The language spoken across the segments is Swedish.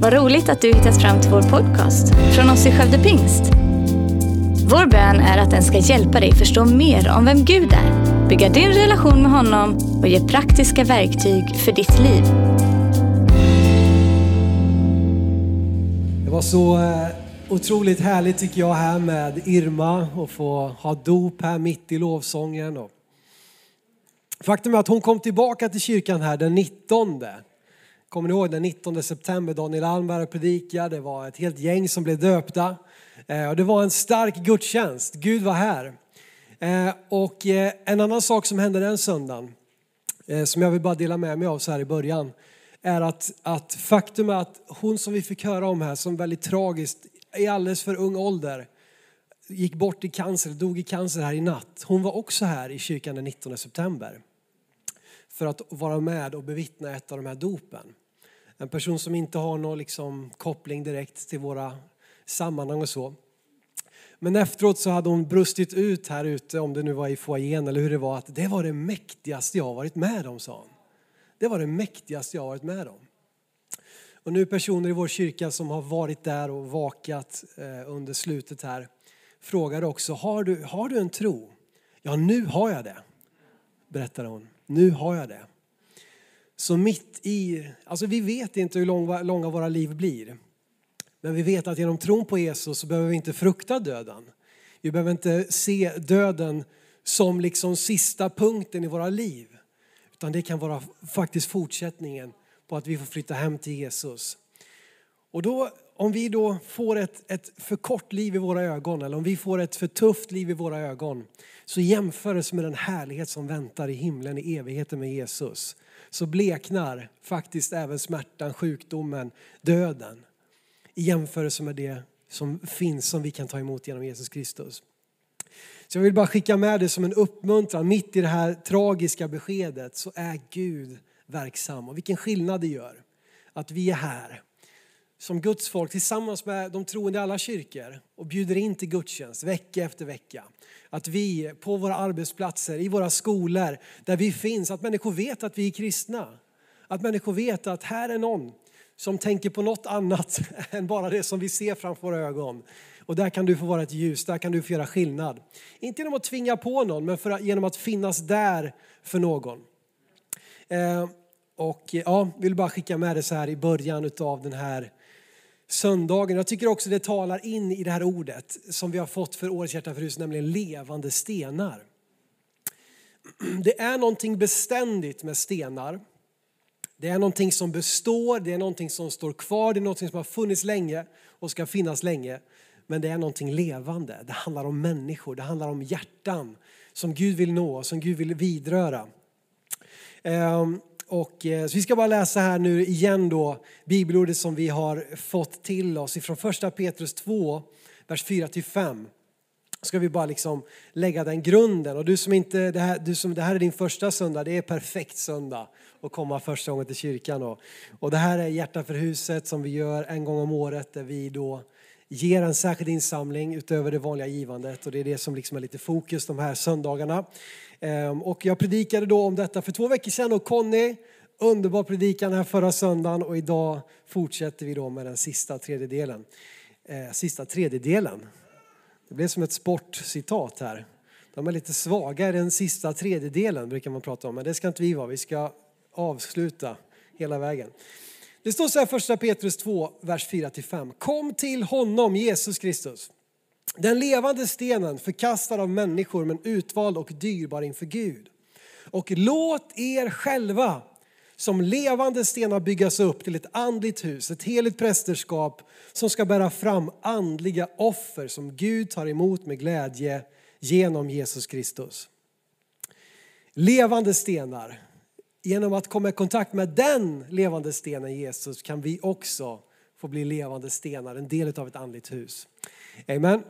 Vad roligt att du hittat fram till vår podcast från oss i Skövde Pingst. Vår bön är att den ska hjälpa dig förstå mer om vem Gud är, bygga din relation med honom och ge praktiska verktyg för ditt liv. Det var så eh, otroligt härligt tycker jag här med Irma och få ha dop här mitt i lovsången. Faktum är att hon kom tillbaka till kyrkan här den 19. Kommer ni ihåg den 19 september? Daniel Almberg predikade, det var ett helt gäng som blev döpta. Eh, och det var en stark gudstjänst, Gud var här. Eh, och eh, en annan sak som hände den söndagen, som jag vill bara dela med mig av så här i början, är att, att faktum är att hon som vi fick höra om här, som väldigt tragiskt, i alldeles för ung ålder, gick bort i cancer, dog i cancer här i natt. Hon var också här i kyrkan den 19 september för att vara med och bevittna ett av de här dopen. En person som inte har någon liksom koppling direkt till våra sammanhang och så. Men efteråt så hade hon brustit ut här ute, om det nu var i foajén eller hur det var, att det var det mäktigaste jag har varit med om, sa hon. Det var det mäktigaste jag har varit med om. Och nu personer i vår kyrka som har varit där och vakat eh, under slutet här frågade också, har du, har du en tro? Ja, nu har jag det, berättade hon. Nu har jag det. Så mitt i, alltså vi vet inte hur långa, långa våra liv blir. Men vi vet att genom tron på Jesus så behöver vi inte frukta döden. Vi behöver inte se döden som liksom sista punkten i våra liv. Utan det kan vara faktiskt fortsättningen på att vi får flytta hem till Jesus. Och då, om vi då får ett, ett för kort liv i våra ögon eller om vi får ett för tufft liv i våra ögon så jämförelse med den härlighet som väntar i himlen i evigheten med Jesus så bleknar faktiskt även smärtan, sjukdomen, döden i jämförelse med det som finns som vi kan ta emot genom Jesus Kristus. Så jag vill bara skicka med det som en uppmuntran. Mitt i det här tragiska beskedet så är Gud verksam. Och vilken skillnad det gör att vi är här som Guds folk tillsammans med de troende i alla kyrkor och bjuder in till gudstjänst vecka efter vecka. Att vi på våra arbetsplatser, i våra skolor, där vi finns, att människor vet att vi är kristna. Att människor vet att här är någon som tänker på något annat än bara det som vi ser framför våra ögon. Och där kan du få vara ett ljus, där kan du få göra skillnad. Inte genom att tvinga på någon, men för, genom att finnas där för någon. Eh, och ja, vill bara skicka med det så här i början av den här söndagen. Jag tycker också det talar in i det här ordet som vi har fått för årets hjärta för hus, nämligen levande stenar. Det är någonting beständigt med stenar. Det är någonting som består, det är någonting som står kvar, det är någonting som har funnits länge och ska finnas länge. Men det är någonting levande. Det handlar om människor, det handlar om hjärtan som Gud vill nå, som Gud vill vidröra. Ehm, och, eh, så vi ska bara läsa här nu igen då bibelordet som vi har fått till oss ifrån första Petrus 2, vers 4-5, ska vi bara liksom lägga den grunden. Och du som inte, det här, du som, det här är din första söndag, det är perfekt söndag att komma första gången till kyrkan. Och, och det här är Hjärta för huset som vi gör en gång om året där vi då ger en särskild insamling utöver det vanliga givandet och det är det som liksom är lite fokus de här söndagarna. Ehm, och jag predikade då om detta för två veckor sedan och Conny, underbar predikan här förra söndagen och idag fortsätter vi då med den sista tredjedelen. Eh, sista tredjedelen. Det blev som ett sportcitat här. De är lite svaga i den sista tredjedelen brukar man prata om, men det ska inte vi vara. Vi ska avsluta hela vägen. Det står så här första Petrus 2, vers 4-5. Kom till honom, Jesus Kristus den levande stenen förkastad av människor men utvald och dyrbar inför Gud. Och låt er själva som levande stenar byggas upp till ett andligt hus, ett heligt prästerskap som ska bära fram andliga offer som Gud tar emot med glädje genom Jesus Kristus. Levande stenar. Genom att komma i kontakt med den levande stenen Jesus kan vi också få bli levande stenar, en del av ett andligt hus. Amen.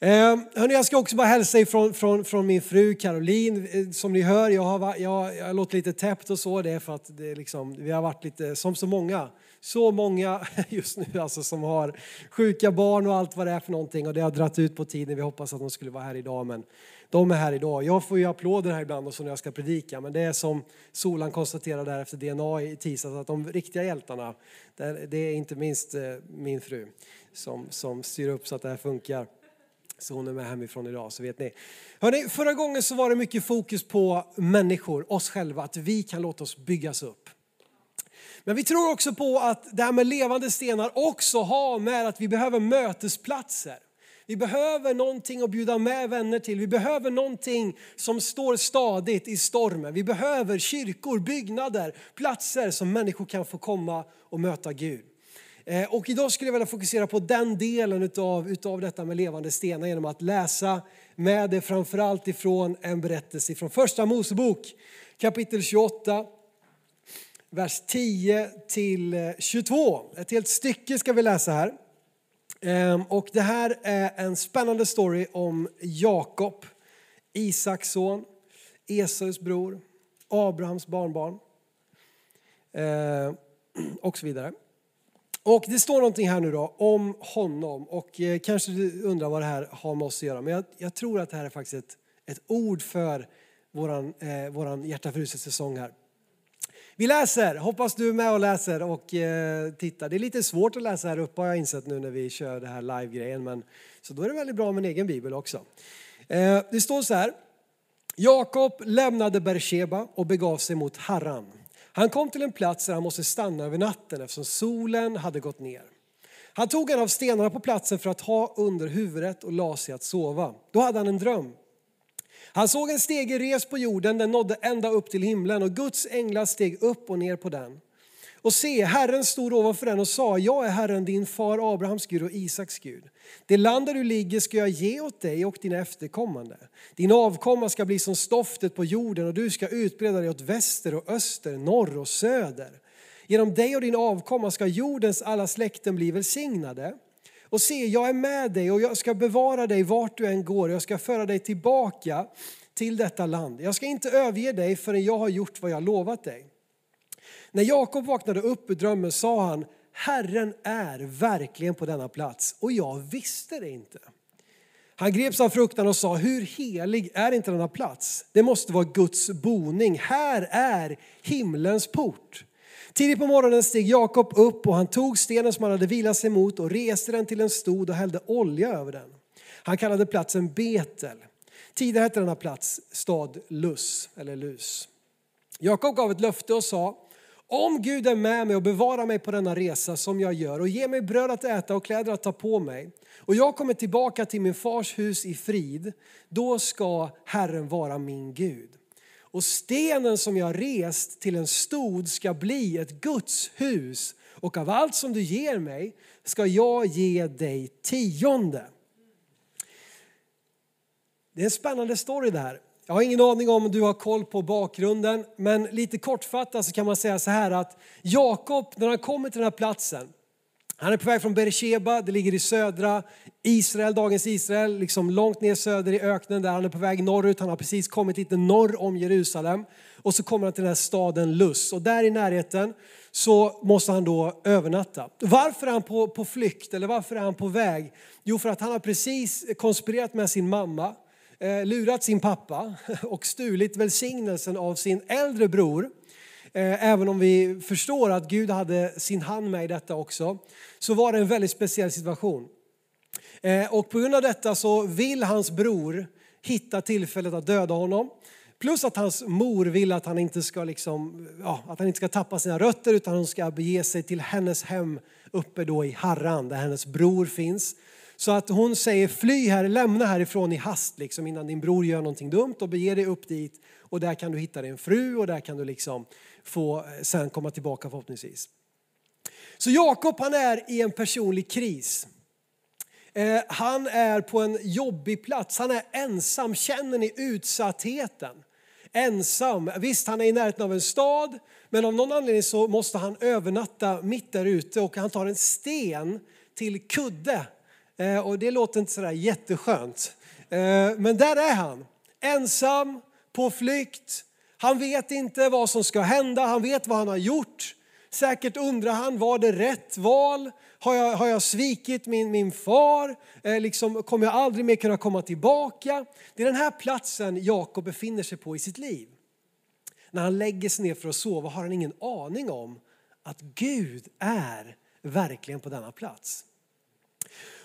Eh, hörni, jag ska också bara hälsa ifrån från, från min fru Caroline. Eh, som ni hör, jag har, jag, jag låter lite täppt och så. Det är för att det liksom, vi har varit lite, som så många, så många just nu alltså som har sjuka barn och allt vad det är för någonting. Och det har dragit ut på tiden. Vi hoppas att de skulle vara här idag men de är här idag. Jag får ju applåder här ibland och så när jag ska predika, men det är som Solan konstaterade där efter DNA i tisdags, att de riktiga hjältarna, det är inte minst eh, min fru som, som styr upp så att det här funkar. Så hon är med hemifrån idag, så vet ni. Hörrni, förra gången så var det mycket fokus på människor, oss själva, att vi kan låta oss byggas upp. Men vi tror också på att det här med levande stenar också har med att vi behöver mötesplatser. Vi behöver någonting att bjuda med vänner till. Vi behöver någonting som står stadigt i stormen. Vi behöver kyrkor, byggnader, platser som människor kan få komma och möta Gud. Eh, och idag skulle jag vilja fokusera på den delen utav, utav detta med levande stenar genom att läsa med det framförallt ifrån en berättelse från första Mosebok kapitel 28 vers 10 till eh, 22. Ett helt stycke ska vi läsa här. Ehm, och det här är en spännande story om Jakob, Isaks son, Esaus bror, Abrahams barnbarn ehm, och så vidare. Och det står någonting här nu då om honom och eh, kanske du undrar vad det här har med oss att göra. Men jag, jag tror att det här är faktiskt ett, ett ord för våran, eh, våran hjärta säsong här. Vi läser, hoppas du är med och läser och eh, tittar. Det är lite svårt att läsa här uppe har jag insett nu när vi kör det här live-grejen. Men, så då är det väldigt bra med en egen bibel också. Eh, det står så här. Jakob lämnade Bersheba och begav sig mot Harran. Han kom till en plats där han måste stanna över natten eftersom solen hade gått ner. Han tog en av stenarna på platsen för att ha under huvudet och la sig att sova. Då hade han en dröm. Han såg en stege res på jorden, den nådde ända upp till himlen och Guds änglar steg upp och ner på den. Och se, Herren stod ovanför den och sa, jag är Herren din far Abrahams Gud och Isaks Gud. Det land där du ligger ska jag ge åt dig och dina efterkommande. Din avkomma ska bli som stoftet på jorden och du ska utbreda dig åt väster och öster, norr och söder. Genom dig och din avkomma ska jordens alla släkten bli välsignade. Och se, jag är med dig och jag ska bevara dig vart du än går. Jag ska föra dig tillbaka till detta land. Jag ska inte överge dig förrän jag har gjort vad jag lovat dig. När Jakob vaknade upp ur drömmen sa han, Herren är verkligen på denna plats och jag visste det inte. Han greps av fruktan och sa, hur helig är inte denna plats? Det måste vara Guds boning. Här är himlens port. Tidigt på morgonen steg Jakob upp och han tog stenen som han hade vilat sig mot och reste den till en stod och hällde olja över den. Han kallade platsen Betel. Tidigare hette denna plats stad Lus, eller Lus. Jakob gav ett löfte och sa, om Gud är med mig och bevarar mig på denna resa som jag gör och ger mig bröd att äta och kläder att ta på mig och jag kommer tillbaka till min fars hus i frid, då ska Herren vara min Gud. Och stenen som jag rest till en stod ska bli ett Guds hus och av allt som du ger mig ska jag ge dig tionde. Det är en spännande story det här. Jag har ingen aning om du har koll på bakgrunden, men lite kortfattat så kan man säga så här att Jakob, när han kommer till den här platsen, han är på väg från Beresheba, det ligger i södra Israel, dagens Israel, liksom långt ner söder i öknen där han är på väg norrut. Han har precis kommit lite norr om Jerusalem och så kommer han till den här staden Lus och där i närheten så måste han då övernatta. Varför är han på, på flykt eller varför är han på väg? Jo, för att han har precis konspirerat med sin mamma, eh, lurat sin pappa och stulit välsignelsen av sin äldre bror Eh, även om vi förstår att Gud hade sin hand med i detta också, så var det en väldigt speciell situation. Eh, och på grund av detta så vill hans bror hitta tillfället att döda honom. Plus att hans mor vill att han inte ska, liksom, ja, att han inte ska tappa sina rötter utan hon ska bege sig till hennes hem uppe då i Harran där hennes bror finns. Så att hon säger fly här, lämna härifrån i hast liksom, innan din bror gör någonting dumt och bege dig upp dit och där kan du hitta din fru och där kan du liksom få eh, sen komma tillbaka förhoppningsvis. Så Jakob han är i en personlig kris. Eh, han är på en jobbig plats, han är ensam, känner ni utsattheten? Ensam, visst han är i närheten av en stad men av någon anledning så måste han övernatta mitt där ute och han tar en sten till kudde. Eh, och det låter inte sådär jätteskönt. Eh, men där är han, ensam, på flykt, han vet inte vad som ska hända, han vet vad han har gjort. Säkert undrar han, var det rätt val? Har jag, har jag svikit min, min far? Eh, liksom, kommer jag aldrig mer kunna komma tillbaka? Det är den här platsen Jakob befinner sig på i sitt liv. När han lägger sig ner för att sova har han ingen aning om att Gud är verkligen på denna plats.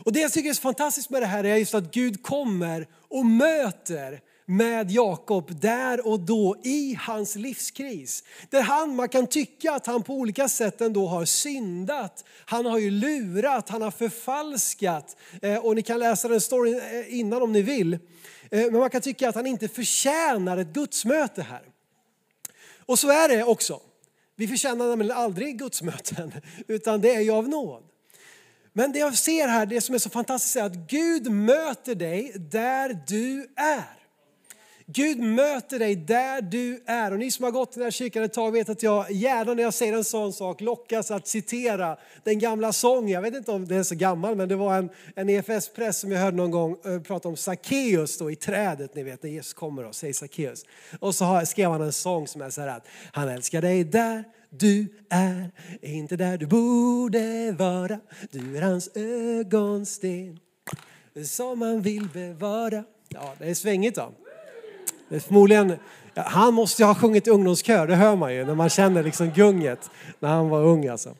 Och det jag tycker är så fantastiskt med det här är just att Gud kommer och möter med Jakob där och då i hans livskris. Där han, man kan tycka att han på olika sätt ändå har syndat. Han har ju lurat, han har förfalskat. Eh, och ni kan läsa den storyn eh, innan om ni vill. Eh, men man kan tycka att han inte förtjänar ett gudsmöte här. Och så är det också. Vi förtjänar nämligen aldrig gudsmöten, utan det är ju av nåd. Men det jag ser här, det som är så fantastiskt är att Gud möter dig där du är. Gud möter dig där du är. Och ni som har gått i den här kyrkan ett tag vet att jag gärna när jag säger en sån sak lockas att citera den gamla sången. Jag vet inte om den är så gammal men det var en, en EFS-press som jag hörde någon gång eh, prata om Sackeus då i trädet, ni vet när Jesus kommer och säger Sackeus. Och så skrev han en sång som är så här att han älskar dig där du är, inte där du borde vara. Du är hans ögonsten som han vill bevara. Ja, det är svängigt då. Det är förmodligen, ja, han måste ju ha sjungit i ungdomskör, det hör man ju när man känner liksom gunget när han var ung alltså.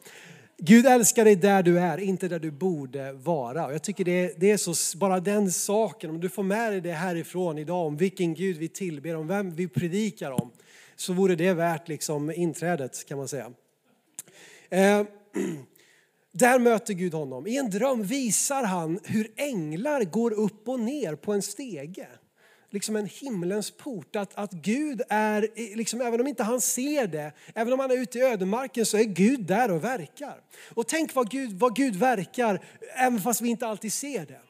Gud älskar dig där du är, inte där du borde vara. Och jag tycker det är, det är så, bara den saken, om du får med dig det härifrån idag om vilken Gud vi tillber, om vem vi predikar om, så vore det värt liksom inträdet kan man säga. Eh, där möter Gud honom. I en dröm visar han hur änglar går upp och ner på en stege liksom en himlens port. Att, att Gud är, liksom, även om inte han ser det, även om han är ute i ödemarken så är Gud där och verkar. Och tänk vad Gud, vad Gud verkar, även fast vi inte alltid ser det.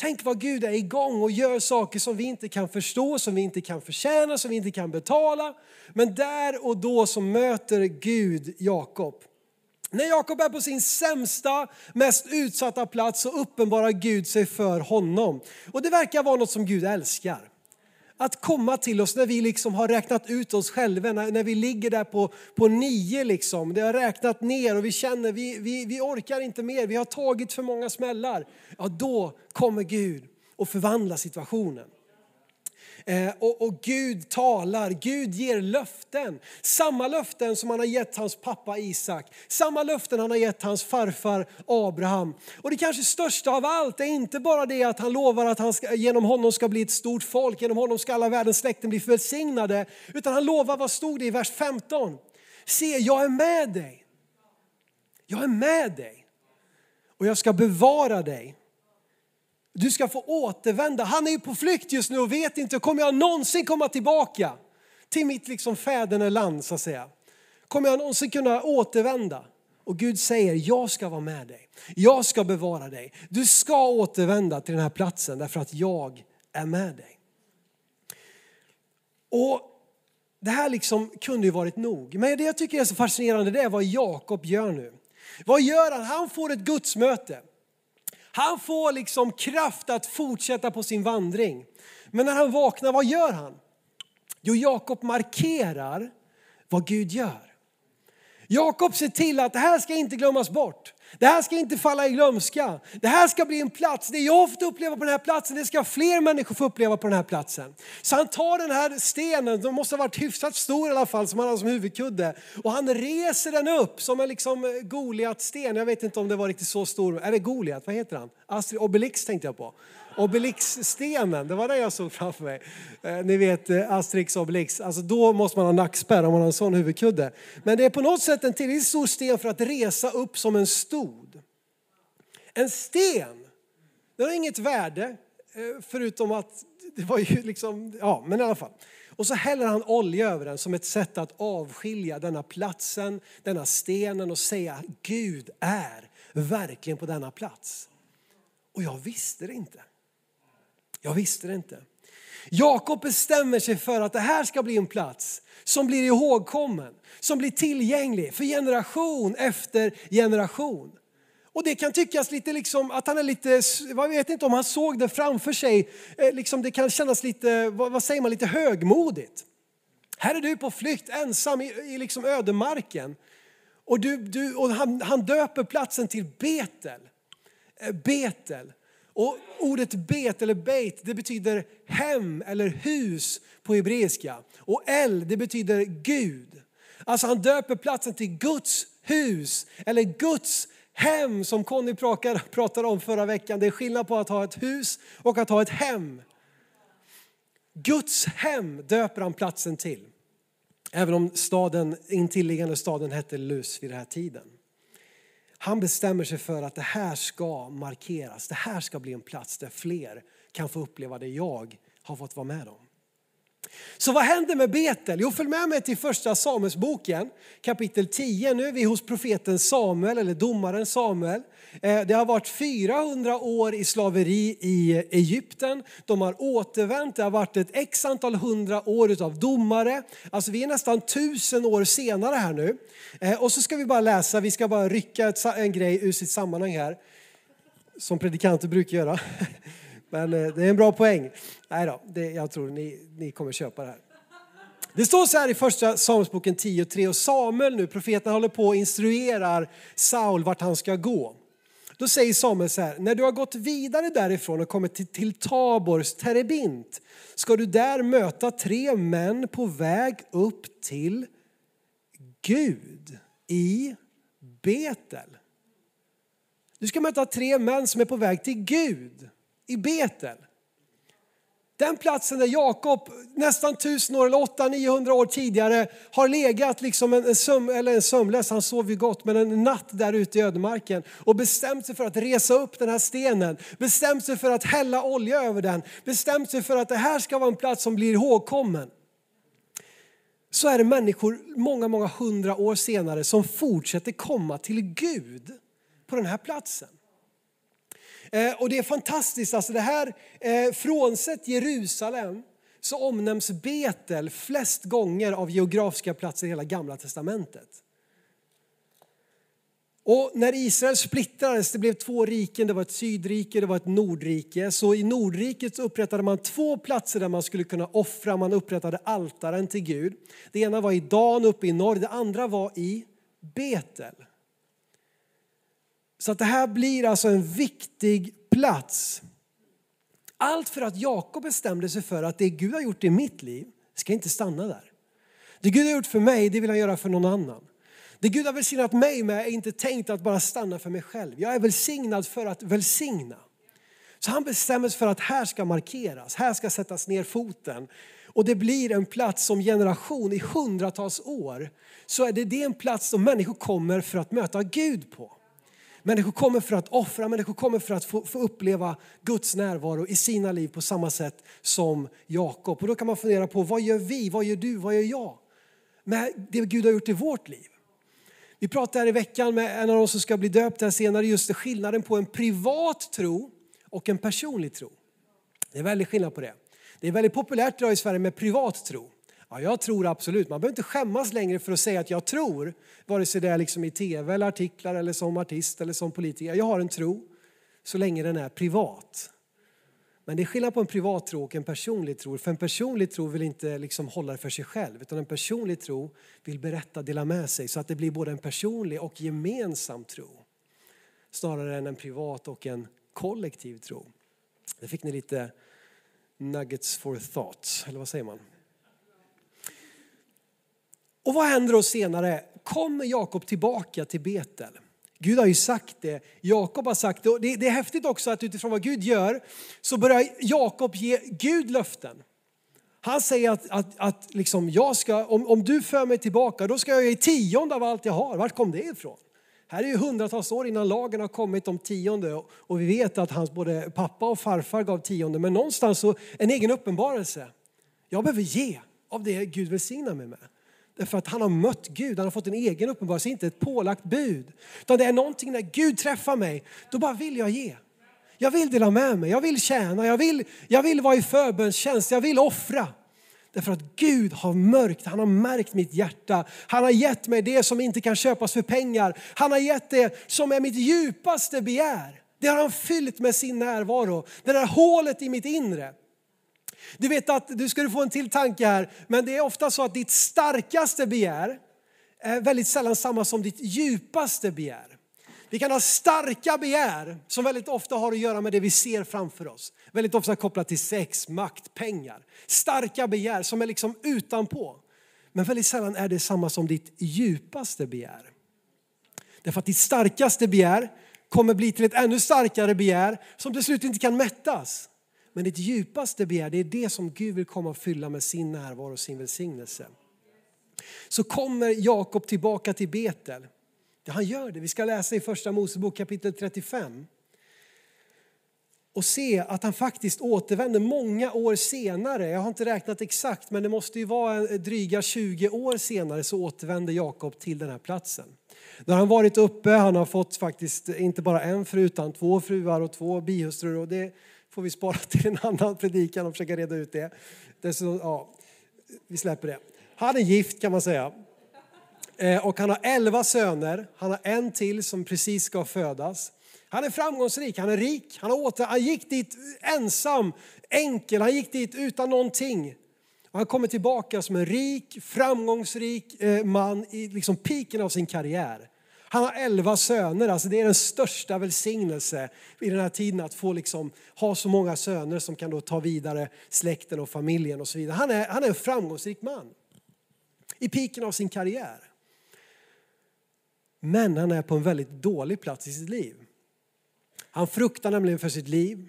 Tänk vad Gud är igång och gör saker som vi inte kan förstå, som vi inte kan förtjäna, som vi inte kan betala. Men där och då så möter Gud Jakob. När Jakob är på sin sämsta, mest utsatta plats så uppenbarar Gud sig för honom. Och det verkar vara något som Gud älskar att komma till oss när vi liksom har räknat ut oss själva, när, när vi ligger där på, på nio liksom. Det har räknat ner och vi känner vi, vi, vi orkar inte mer, vi har tagit för många smällar. Ja, då kommer Gud och förvandlar situationen. Eh, och, och, Gud talar, Gud ger löften. Samma löften som han har gett hans pappa Isak. Samma löften han har gett hans farfar Abraham. Och det kanske största av allt är inte bara det att han lovar att han ska, genom honom ska bli ett stort folk, genom honom ska alla världens släkten bli välsignade. Utan han lovar, vad stod det i vers 15? Se, jag är med dig. Jag är med dig. Och jag ska bevara dig du ska få återvända. Han är ju på flykt just nu och vet inte, kommer jag någonsin komma tillbaka till mitt liksom fäderneland så att säga? Kommer jag någonsin kunna återvända? Och Gud säger, jag ska vara med dig. Jag ska bevara dig. Du ska återvända till den här platsen därför att jag är med dig. Och det här liksom kunde ju varit nog. Men det jag tycker är så fascinerande det är vad Jakob gör nu. Vad gör han? Han får ett gudsmöte. Han får liksom kraft att fortsätta på sin vandring. Men när han vaknar, vad gör han? Jo, Jakob markerar vad Gud gör. Jakob ser till att det här ska inte glömmas bort. Det här ska inte falla i glömska. Det här ska bli en plats. Det jag har fått uppleva på den här platsen, det ska fler människor få uppleva på den här platsen. Så han tar den här stenen, den måste ha varit hyfsat stor i alla fall, som han har som huvudkudde. Och han reser den upp som en liksom eh, Goliat-sten. Jag vet inte om det var riktigt så stor. Är det Goliat? Vad heter han? Astrid Obelix tänkte jag på. Obelix-stenen, det var det jag såg framför mig. Eh, ni vet eh, Asterix och Obelix, alltså då måste man ha nackspärr om man har en sån huvudkudde. Men det är på något sätt en tillräckligt stor sten för att resa upp som en stod. En sten, den har inget värde eh, förutom att det var ju liksom, ja men i alla fall. Och så häller han olja över den som ett sätt att avskilja denna platsen, denna stenen och säga Gud är verkligen på denna plats. Och jag visste det inte. Jag visste det inte. Jakob bestämmer sig för att det här ska bli en plats som blir ihågkommen, som blir tillgänglig för generation efter generation. Och det kan tyckas lite liksom att han är lite, jag vet inte om han såg det framför sig, eh, liksom det kan kännas lite, vad säger man, lite högmodigt. Här är du på flykt ensam i, i liksom ödemarken. Och, du, du, och han, han döper platsen till Betel. Eh, Betel. Och ordet bet eller beit det betyder hem eller hus på hebreiska. Och el det betyder Gud. Alltså han döper platsen till Guds hus eller Guds hem som Conny pratade om förra veckan. Det är skillnad på att ha ett hus och att ha ett hem. Guds hem döper han platsen till. Även om staden, intilliggande staden hette Lus vid den här tiden. Han bestämmer sig för att det här ska markeras. Det här ska bli en plats där fler kan få uppleva det jag har fått vara med om. Så vad händer med Betel? Jo, följ med mig till första Samuelsboken kapitel 10. Nu är vi hos profeten Samuel, eller domaren Samuel. Eh, det har varit 400 år i slaveri i Egypten. De har återvänt. Det har varit ett x antal hundra år av domare. Alltså vi är nästan tusen år senare här nu. Eh, och så ska vi bara läsa, vi ska bara rycka en grej ur sitt sammanhang här. Som predikanter brukar göra. Men eh, det är en bra poäng. Nej då, det, jag tror ni, ni kommer köpa det här. Det står så här i första Samuelsboken 10.3 och Samuel nu, profeten håller på och instruerar Saul vart han ska gå. Då säger Samuel så här, när du har gått vidare därifrån och kommit till, till Tabors terebint ska du där möta tre män på väg upp till Gud i Betel. Du ska möta tre män som är på väg till Gud i Betel. Den platsen där Jakob nästan tusen år eller 800-900 år tidigare har legat liksom en, söm, eller en sömnlös, han sov ju gott, men en natt där ute i ödemarken och bestämt sig för att resa upp den här stenen, bestämt sig för att hälla olja över den, bestämt sig för att det här ska vara en plats som blir ihågkommen. Så är det människor många, många hundra år senare som fortsätter komma till Gud på den här platsen. Eh, och det är fantastiskt, alltså det här, eh, frånsett Jerusalem så omnämns Betel flest gånger av geografiska platser i hela gamla testamentet. Och när Israel splittrades, det blev två riken, det var ett sydrike, det var ett nordrike. Så i nordriket upprättade man två platser där man skulle kunna offra, man upprättade altaren till Gud. Det ena var i Dan uppe i norr, det andra var i Betel. Så att det här blir alltså en viktig plats. Allt för att Jakob bestämde sig för att det Gud har gjort i mitt liv ska inte stanna där. Det Gud har gjort för mig, det vill han göra för någon annan. Det Gud har välsignat mig med är inte tänkt att bara stanna för mig själv. Jag är välsignad för att välsigna. Så han bestämmer sig för att här ska markeras, här ska sättas ner foten. Och det blir en plats som generation i hundratals år så är det, det en plats som människor kommer för att möta Gud på. Människor kommer för att offra, människor kommer för att få, få, uppleva Guds närvaro i sina liv på samma sätt som Jakob. Och då kan man fundera på vad gör vi, vad gör du, vad gör jag med det Gud har gjort i vårt liv? Vi pratade här i veckan med en av de som ska bli döpt här senare just skillnaden på en privat tro och en personlig tro. Det är väldigt skillnad på det. Det är väldigt populärt idag i Sverige med privat tro. Ja, jag tror absolut. Man behöver inte skämmas längre för att säga att jag tror. Vare sig det är liksom i tv, eller artiklar, eller som artist eller som politiker. Jag har en tro så länge den är privat. Men det är skillnad på en privat tro och en personlig tro. För en personlig tro vill inte liksom hålla det för sig själv. Utan en personlig tro vill berätta, dela med sig. Så att det blir både en personlig och gemensam tro. Snarare än en privat och en kollektiv tro. Det fick ni lite nuggets for thoughts, eller vad säger man? Och vad händer då senare? Kommer Jakob tillbaka till Betel? Gud har ju sagt det, Jakob har sagt det. Och det, är häftigt också att utifrån vad Gud gör så börjar Jakob ge Gud löften. Han säger att, att, att liksom jag ska, om, om du för mig tillbaka då ska jag ge tionde av allt jag har. Vart kom det ifrån? Här är ju hundratals år innan lagen har kommit om tionde och vi vet att hans både pappa och farfar gav tionde. Men någonstans så en egen uppenbarelse. Jag behöver ge av det Gud välsignar mig med. Därför att han har mött Gud, han har fått en egen uppenbarelse, inte ett pålagt bud. Utan det är någonting när Gud träffar mig, då bara vill jag ge. Jag vill dela med mig, jag vill tjäna, jag vill, jag vill vara i förbönstjänst, jag vill offra. Därför att Gud har mörkt, han har märkt mitt hjärta. Han har gett mig det som inte kan köpas för pengar. Han har gett det som är mitt djupaste begär. Det har han fyllt med sin närvaro. Det där hålet i mitt inre. Du vet att, du ska få en till tanke här, men det är ofta så att ditt starkaste begär är väldigt sällan samma som ditt djupaste begär. Vi kan ha starka begär som väldigt ofta har att göra med det vi ser framför oss. Väldigt ofta kopplat till sex, makt, pengar. Starka begär som är liksom utanpå. Men väldigt sällan är det samma som ditt djupaste begär. Därför att ditt starkaste begär kommer bli till ett ännu starkare begär som till slut inte kan mättas. Men ditt djupaste begär, det är det som Gud vill komma och fylla med sin närvaro och sin välsignelse. Så kommer Jakob tillbaka till Betel. Han gör det. Vi ska läsa i första Mosebok kapitel 35. Och se att han faktiskt återvänder många år senare. Jag har inte räknat exakt men det måste ju vara dryga 20 år senare så återvänder Jakob till den här platsen. Då han varit uppe, han har fått faktiskt inte bara en fru utan två fruar och två bihustrur och det får vi spara till en annan predikan och försöka reda ut det. Dessutom, ja, vi släpper det. Han är gift kan man säga. Eh, och han har elva söner, han har en till som precis ska födas. Han är framgångsrik, han är rik, han, åter, han gick dit ensam, enkel, han gick dit utan någonting. Och han kommer tillbaka som en rik, framgångsrik eh, man i liksom piken av sin karriär. Han har elva söner, alltså det är den största välsignelse i den här tiden att få liksom ha så många söner som kan då ta vidare släkten och familjen och så vidare. Han är, han är en framgångsrik man i piken av sin karriär. Men han är på en väldigt dålig plats i sitt liv. Han fruktar nämligen för sitt liv.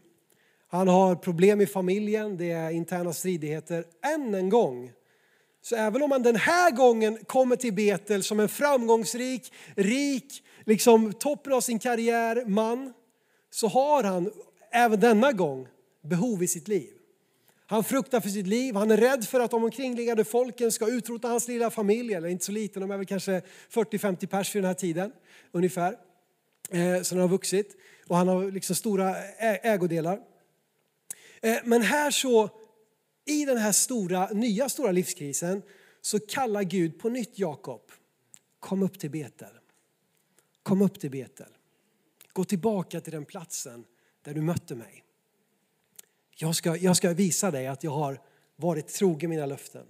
Han har problem i familjen, det är interna stridigheter. Än en gång, så även om han den här gången kommer till Betel som en framgångsrik, rik, liksom toppen av sin karriär man, så har han även denna gång behov i sitt liv. Han fruktar för sitt liv, han är rädd för att de omkringliggande folken ska utrota hans lilla familj, eller inte så liten, de är väl kanske 40-50 pers vid den här tiden ungefär. Eh, så den har vuxit och han har liksom stora ägodelar. Eh, men här så, i den här stora, nya stora livskrisen så kallar Gud på nytt Jakob. Kom upp till Betel. Kom upp till Betel. Gå tillbaka till den platsen där du mötte mig. Jag ska, jag ska visa dig att jag har varit trogen mina löften.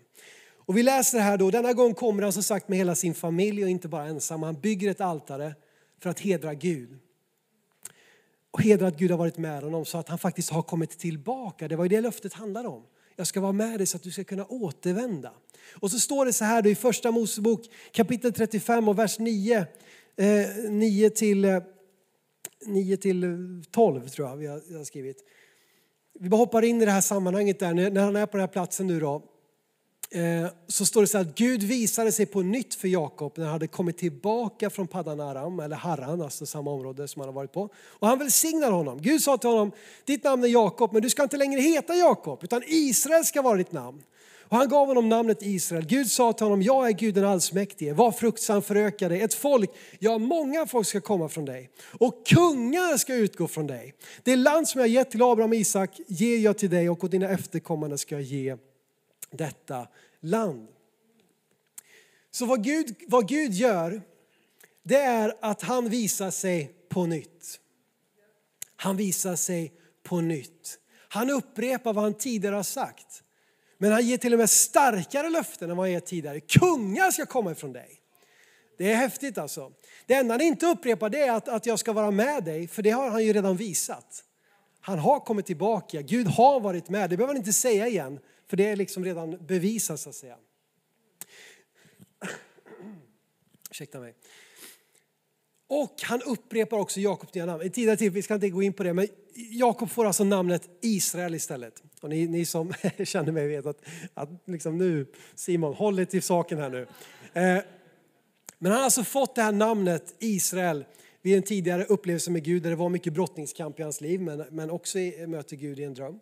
Och vi läser här då, denna gång kommer han som sagt med hela sin familj och inte bara ensam. Han bygger ett altare för att hedra Gud. Och hedra att Gud har varit med honom så att han faktiskt har kommit tillbaka. Det var ju det löftet handlade om. Jag ska vara med dig så att du ska kunna återvända. Och så står det så här då i första Mosebok kapitel 35 och vers 9. Eh, 9 till, 9 eh, till 12 tror jag vi har skrivit. Vi bara hoppar in i det här sammanhanget där, när han är på den här platsen nu då. Eh, så står det så här att Gud visade sig på nytt för Jakob när han hade kommit tillbaka från Paddan Aram, eller Harran, alltså samma område som han har varit på. Och han välsignade honom. Gud sa till honom, ditt namn är Jakob, men du ska inte längre heta Jakob, utan Israel ska vara ditt namn. Och han gav honom namnet Israel. Gud sa till honom, jag är Gud den allsmäktige, var fruktsam, föröka dig. Ett folk, ja många folk ska komma från dig. Och kungar ska utgå från dig. Det land som jag gett till Abraham och Isak ger jag till dig och åt dina efterkommande ska jag ge detta land. Så vad Gud, vad Gud gör, det är att han visar sig på nytt. Han visar sig på nytt. Han upprepar vad han tidigare har sagt. Men han ger till och med starkare löften än vad han gett tidigare. Kungar ska komma ifrån dig. Det är häftigt alltså. Det enda han inte upprepar det är att, att jag ska vara med dig, för det har han ju redan visat. Han har kommit tillbaka, Gud har varit med. Det behöver han inte säga igen, för det är liksom redan bevisat så att säga. Ursäkta mig. Och han upprepar också Jakobs nya namn. I tidigare till, vi ska inte gå in på det, men Jakob får alltså namnet Israel istället. Och ni, ni som känner mig vet att, att liksom nu, Simon, håll dig till saken här nu. Eh, men han har alltså fått det här namnet Israel vid en tidigare upplevelse med Gud där det var mycket brottningskamp i hans liv, men, men också i, möter Gud i en dröm.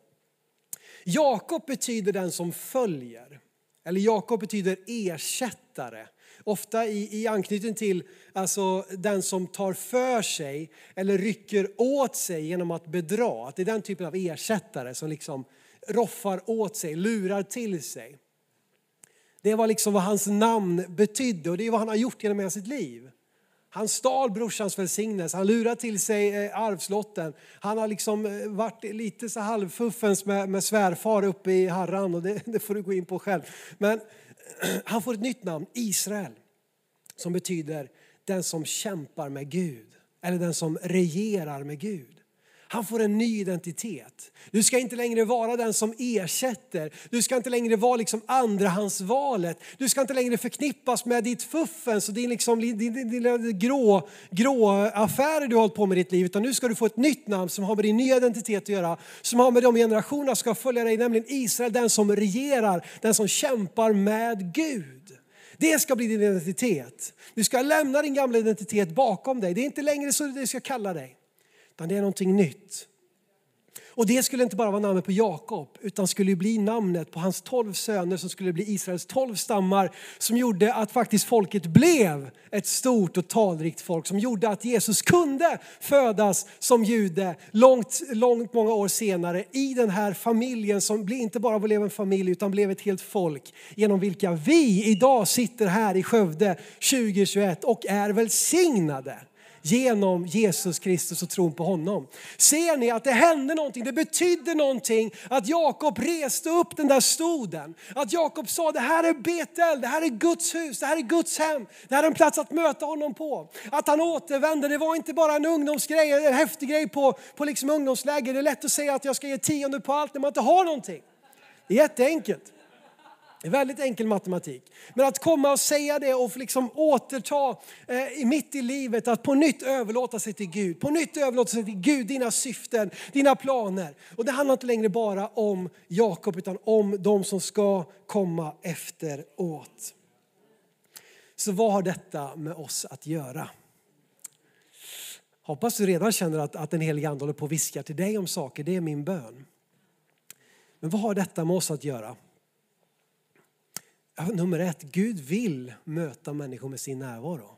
Jakob betyder den som följer, eller Jakob betyder ersättare. Ofta i, i anknytning till alltså, den som tar för sig eller rycker åt sig genom att bedra. Att det är den typen av ersättare som liksom roffar åt sig, lurar till sig. Det var liksom vad hans namn betydde och det är vad han har gjort genom hela sitt liv. Han stal brorsans välsignelse, han lurade till sig eh, arvslotten. Han har liksom eh, varit lite så halvfuffens med, med svärfar uppe i Harran och det, det får du gå in på själv. Men han får ett nytt namn, Israel. som betyder den som kämpar med Gud eller den som regerar med Gud. Han får en ny identitet. Du ska inte längre vara den som ersätter. Du ska inte längre vara liksom andrahandsvalet. Du ska inte längre förknippas med ditt fuffens och din, liksom, din, din, din grå, grå affärer du har hållit på med i ditt liv. Utan nu ska du få ett nytt namn som har med din nya identitet att göra. Som har med de generationer som ska följa dig, nämligen Israel, den som regerar, den som kämpar med Gud. Det ska bli din identitet. Du ska lämna din gamla identitet bakom dig. Det är inte längre så du ska kalla dig. Utan det är någonting nytt. Och det skulle inte bara vara namnet på Jakob utan skulle bli namnet på hans tolv söner som skulle bli Israels tolv stammar som gjorde att faktiskt folket blev ett stort och talrikt folk som gjorde att Jesus kunde födas som jude långt, långt många år senare i den här familjen som inte bara blev en familj utan blev ett helt folk genom vilka vi idag sitter här i Skövde 2021 och är välsignade genom Jesus Kristus och tron på honom. Ser ni att det hände någonting? Det betydde någonting att Jakob reste upp den där stoden. Att Jakob sa det här är Betel, det här är Guds hus, det här är Guds hem. Det här är en plats att möta honom på. Att han återvände, det var inte bara en ungdomsgrej, en häftig grej på, på liksom ungdomsläger. Det är lätt att säga att jag ska ge tionde på allt när man inte har någonting. Det är jätteenkelt. Det är väldigt enkel matematik. Men att komma och säga det och liksom återta eh, mitt i livet, att på nytt överlåta sig till Gud. På nytt överlåta sig till Gud, dina syften, dina planer. Och det handlar inte längre bara om Jakob utan om de som ska komma efteråt. Så vad har detta med oss att göra? Hoppas du redan känner att, att den helige Ande håller på och viskar till dig om saker, det är min bön. Men vad har detta med oss att göra? Nummer ett, Gud vill möta människor med sin närvaro.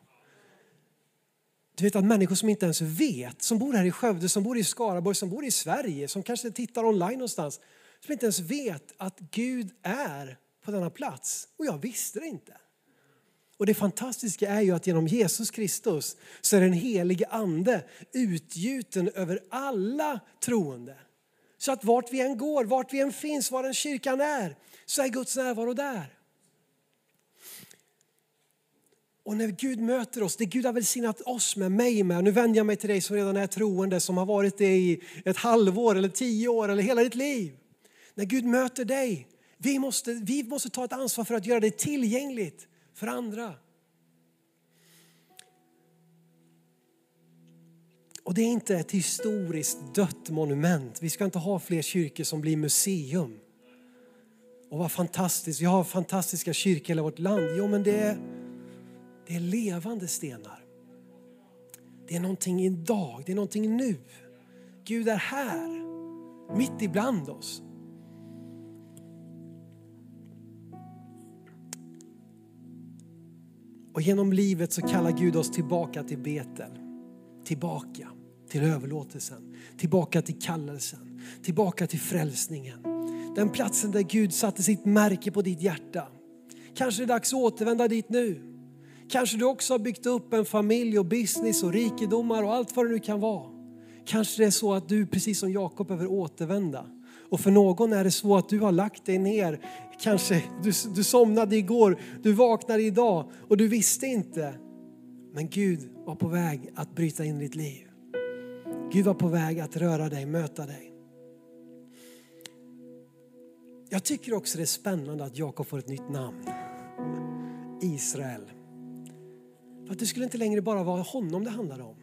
Du vet att människor som inte ens vet, som bor här i Skövde, som bor i Skaraborg, som bor i Sverige, som kanske tittar online någonstans, som inte ens vet att Gud är på denna plats. Och jag visste det inte. Och det fantastiska är ju att genom Jesus Kristus så är den helige ande utgjuten över alla troende. Så att vart vi än går, vart vi än finns, var den kyrkan är, så är Guds närvaro där. Och när Gud möter oss, det Gud har välsignat oss med, mig med, nu vänder jag mig till dig som redan är troende, som har varit det i ett halvår eller tio år eller hela ditt liv. När Gud möter dig, vi måste, vi måste ta ett ansvar för att göra det tillgängligt för andra. Och det är inte ett historiskt dött monument. Vi ska inte ha fler kyrkor som blir museum. Och vad fantastiskt, vi har fantastiska kyrkor i hela vårt land. Jo men det är det är levande stenar. Det är någonting idag, det är någonting nu. Gud är här, mitt ibland oss. Och genom livet så kallar Gud oss tillbaka till Betel. Tillbaka till överlåtelsen, tillbaka till kallelsen, tillbaka till frälsningen. Den platsen där Gud satte sitt märke på ditt hjärta. Kanske är det dags att återvända dit nu. Kanske du också har byggt upp en familj och business och rikedomar och allt vad det nu kan vara. Kanske det är så att du precis som Jakob behöver återvända. Och för någon är det så att du har lagt dig ner, kanske du, du somnade igår, du vaknade idag och du visste inte. Men Gud var på väg att bryta in ditt liv. Gud var på väg att röra dig, möta dig. Jag tycker också det är spännande att Jakob får ett nytt namn. Israel. För att det skulle inte längre bara vara honom det handlade om.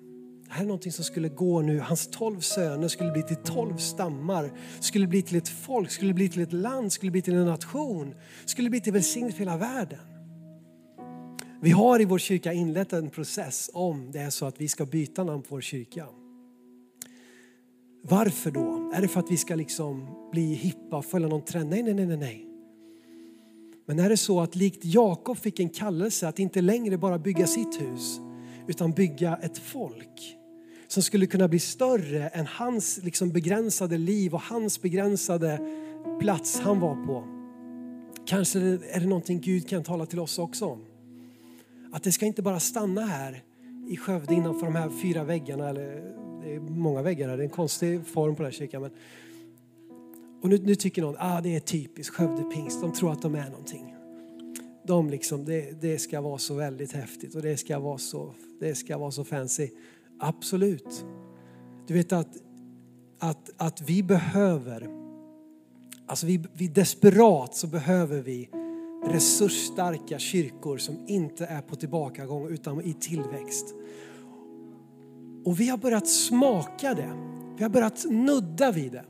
Det här är någonting som skulle gå nu. Hans tolv söner skulle bli till tolv stammar, skulle bli till ett folk, skulle bli till ett land, skulle bli till en nation, skulle bli till välsignelse för hela världen. Vi har i vår kyrka inlett en process om det är så att vi ska byta namn på vår kyrka. Varför då? Är det för att vi ska liksom bli hippa och följa någon trend? Nej, nej, nej, nej. Men är det så att likt Jakob fick en kallelse att inte längre bara bygga sitt hus utan bygga ett folk som skulle kunna bli större än hans liksom begränsade liv och hans begränsade plats han var på. Kanske är det någonting Gud kan tala till oss också om. Att det ska inte bara stanna här i Skövde innanför de här fyra väggarna. Eller, det är många väggar här, det är en konstig form på den här kyrkan. Men och nu, nu tycker någon, ah, det är typiskt Skövde pingst, de tror att de är någonting. de liksom, det, det ska vara så väldigt häftigt och det ska vara så, det ska vara så fancy. Absolut. Du vet att, att, att vi behöver, alltså vi, vi desperat så behöver vi resursstarka kyrkor som inte är på tillbakagång utan i tillväxt. Och vi har börjat smaka det. Vi har börjat nudda vid det.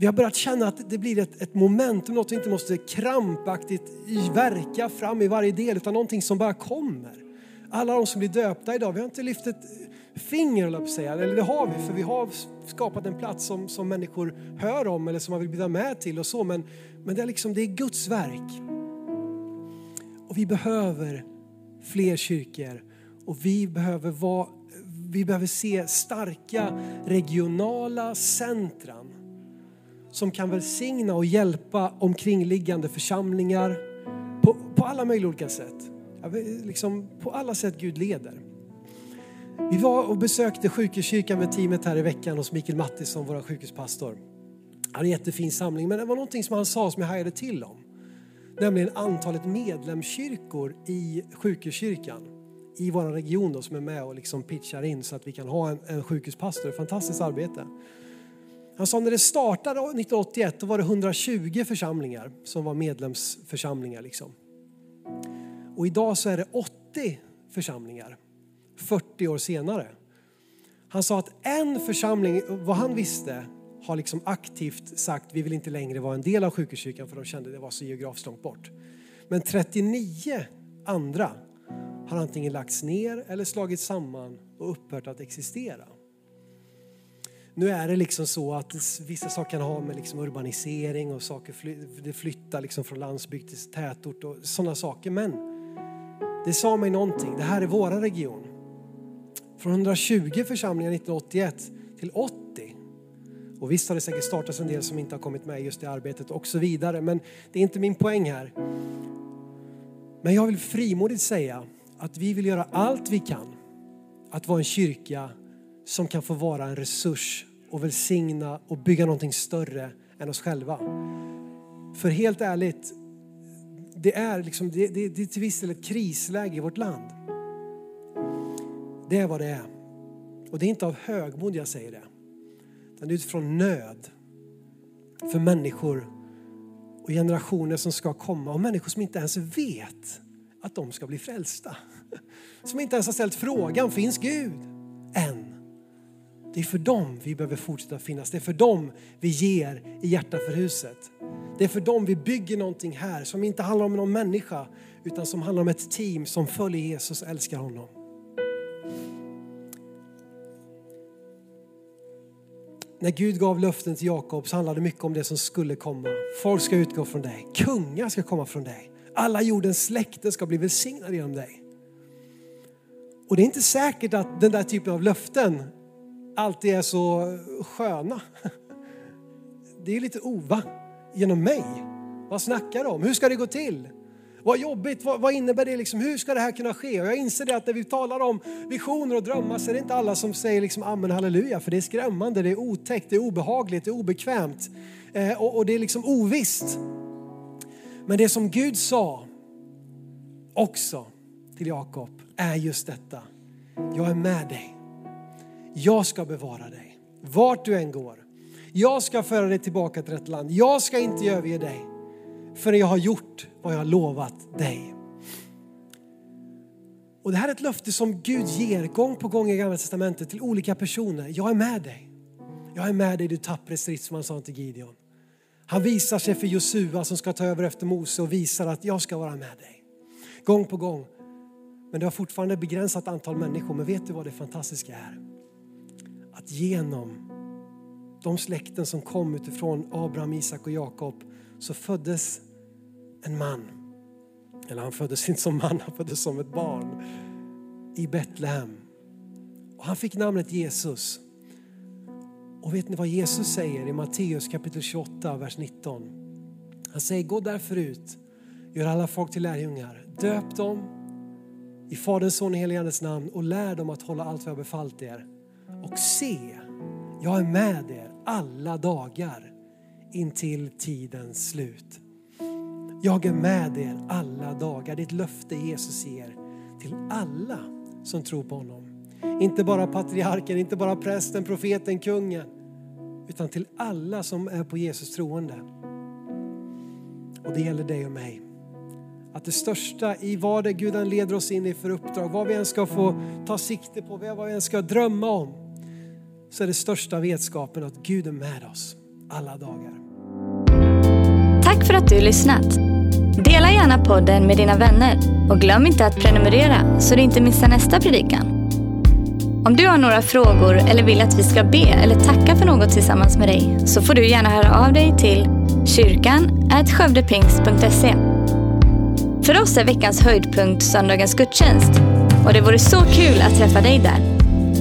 Vi har börjat känna att det blir ett, ett momentum, något vi inte måste krampaktigt verka fram i varje del, utan någonting som bara kommer. Alla de som blir döpta idag, vi har inte lyft ett finger, eller säga. eller det har vi, för vi har skapat en plats som, som människor hör om eller som man vill bjuda med till och så, men, men det, är liksom, det är Guds verk. Och vi behöver fler kyrkor och vi behöver, vara, vi behöver se starka regionala centra som kan välsigna och hjälpa omkringliggande församlingar på, på alla möjliga olika sätt. Liksom på alla sätt Gud leder. Vi var och besökte sjukhuskyrkan med teamet här i veckan hos Mikael Mattisson, vår sjukhuspastor. Han hade en jättefin samling, men det var någonting som han sa som jag hajade till om. Nämligen antalet medlemskyrkor i sjukhuskyrkan i vår region då, som är med och liksom pitchar in så att vi kan ha en, en sjukhuspastor. Fantastiskt arbete. Han sa när det startade 1981 då var det 120 församlingar som var medlemsförsamlingar. Liksom. Och idag så är det 80 församlingar 40 år senare. Han sa att en församling, vad han visste, har liksom aktivt sagt vi vill inte längre vara en del av sjukhuskyrkan för de kände att det var så geografiskt långt bort. Men 39 andra har antingen lagts ner eller slagits samman och upphört att existera. Nu är det liksom så att vissa saker kan ha med liksom urbanisering och saker det flyttar liksom från landsbygd till tätort och sådana saker. Men det sa mig någonting. Det här är våra region. Från 120 församlingar 1981 till 80. Och visst har det säkert startats en del som inte har kommit med just i arbetet och så vidare. Men det är inte min poäng här. Men jag vill frimodigt säga att vi vill göra allt vi kan att vara en kyrka som kan få vara en resurs och välsigna och bygga någonting större än oss själva. För helt ärligt, det är, liksom, det, det, det är till viss del ett krisläge i vårt land. Det är vad det är. Och det är inte av högmod jag säger det. Utan det är utifrån nöd för människor och generationer som ska komma och människor som inte ens vet att de ska bli frälsta. Som inte ens har ställt frågan, finns Gud? Det är för dem vi behöver fortsätta finnas. Det är för dem vi ger i hjärta för huset. Det är för dem vi bygger någonting här som inte handlar om någon människa utan som handlar om ett team som följer Jesus och älskar honom. När Gud gav löften till Jakob så handlade det mycket om det som skulle komma. Folk ska utgå från dig. Kungar ska komma från dig. Alla jordens släkten ska bli välsignade genom dig. Och det är inte säkert att den där typen av löften alltid är så sköna. Det är lite ova genom mig. Vad snackar du om? Hur ska det gå till? Vad jobbigt, vad, vad, innebär det liksom? Hur ska det här kunna ske? Och jag inser det att när vi talar om visioner och drömmar så är det inte alla som säger liksom amen halleluja för det är skrämmande, det är otäckt, det är obehagligt, det är obekvämt eh, och, och det är liksom ovisst. Men det som Gud sa också till Jakob är just detta. Jag är med dig. Jag ska bevara dig. Vart du än går. Jag ska föra dig tillbaka till rätt land. Jag ska inte överge dig förrän jag har gjort vad jag har lovat dig. Och det här är ett löfte som Gud ger gång på gång i Gamla Testamentet till olika personer. Jag är med dig. Jag är med dig du tappre stridsman, sa han till Gideon. Han visar sig för Josua som ska ta över efter Mose och visar att jag ska vara med dig. Gång på gång. Men det har fortfarande begränsat antal människor. Men vet du vad det fantastiska är? Genom de släkten som kom utifrån Abraham, Isak och Jakob så föddes en man. Eller han föddes inte som man, han föddes som ett barn i Betlehem. Och han fick namnet Jesus. Och vet ni vad Jesus säger i Matteus kapitel 28, vers 19? Han säger, gå därför ut, gör alla folk till lärjungar, döp dem i Faderns, Son och Helige namn och lär dem att hålla allt vad jag befallt er. Och se, jag är med er alla dagar intill tidens slut. Jag är med er alla dagar. Det är ett löfte Jesus ger till alla som tror på honom. Inte bara patriarken, inte bara prästen, profeten, kungen. Utan till alla som är på Jesus troende. Och det gäller dig och mig. Att det största i vad det Gud leder oss in i för uppdrag, vad vi än ska få ta sikte på, vad vi än ska drömma om. Så är det största vetskapen att Gud är med oss alla dagar. Tack för att du lyssnat. Dela gärna podden med dina vänner och glöm inte att prenumerera så du inte missar nästa predikan. Om du har några frågor eller vill att vi ska be eller tacka för något tillsammans med dig så får du gärna höra av dig till kyrkan skövdepingst.se. För oss är veckans höjdpunkt söndagens gudstjänst och det vore så kul att träffa dig där.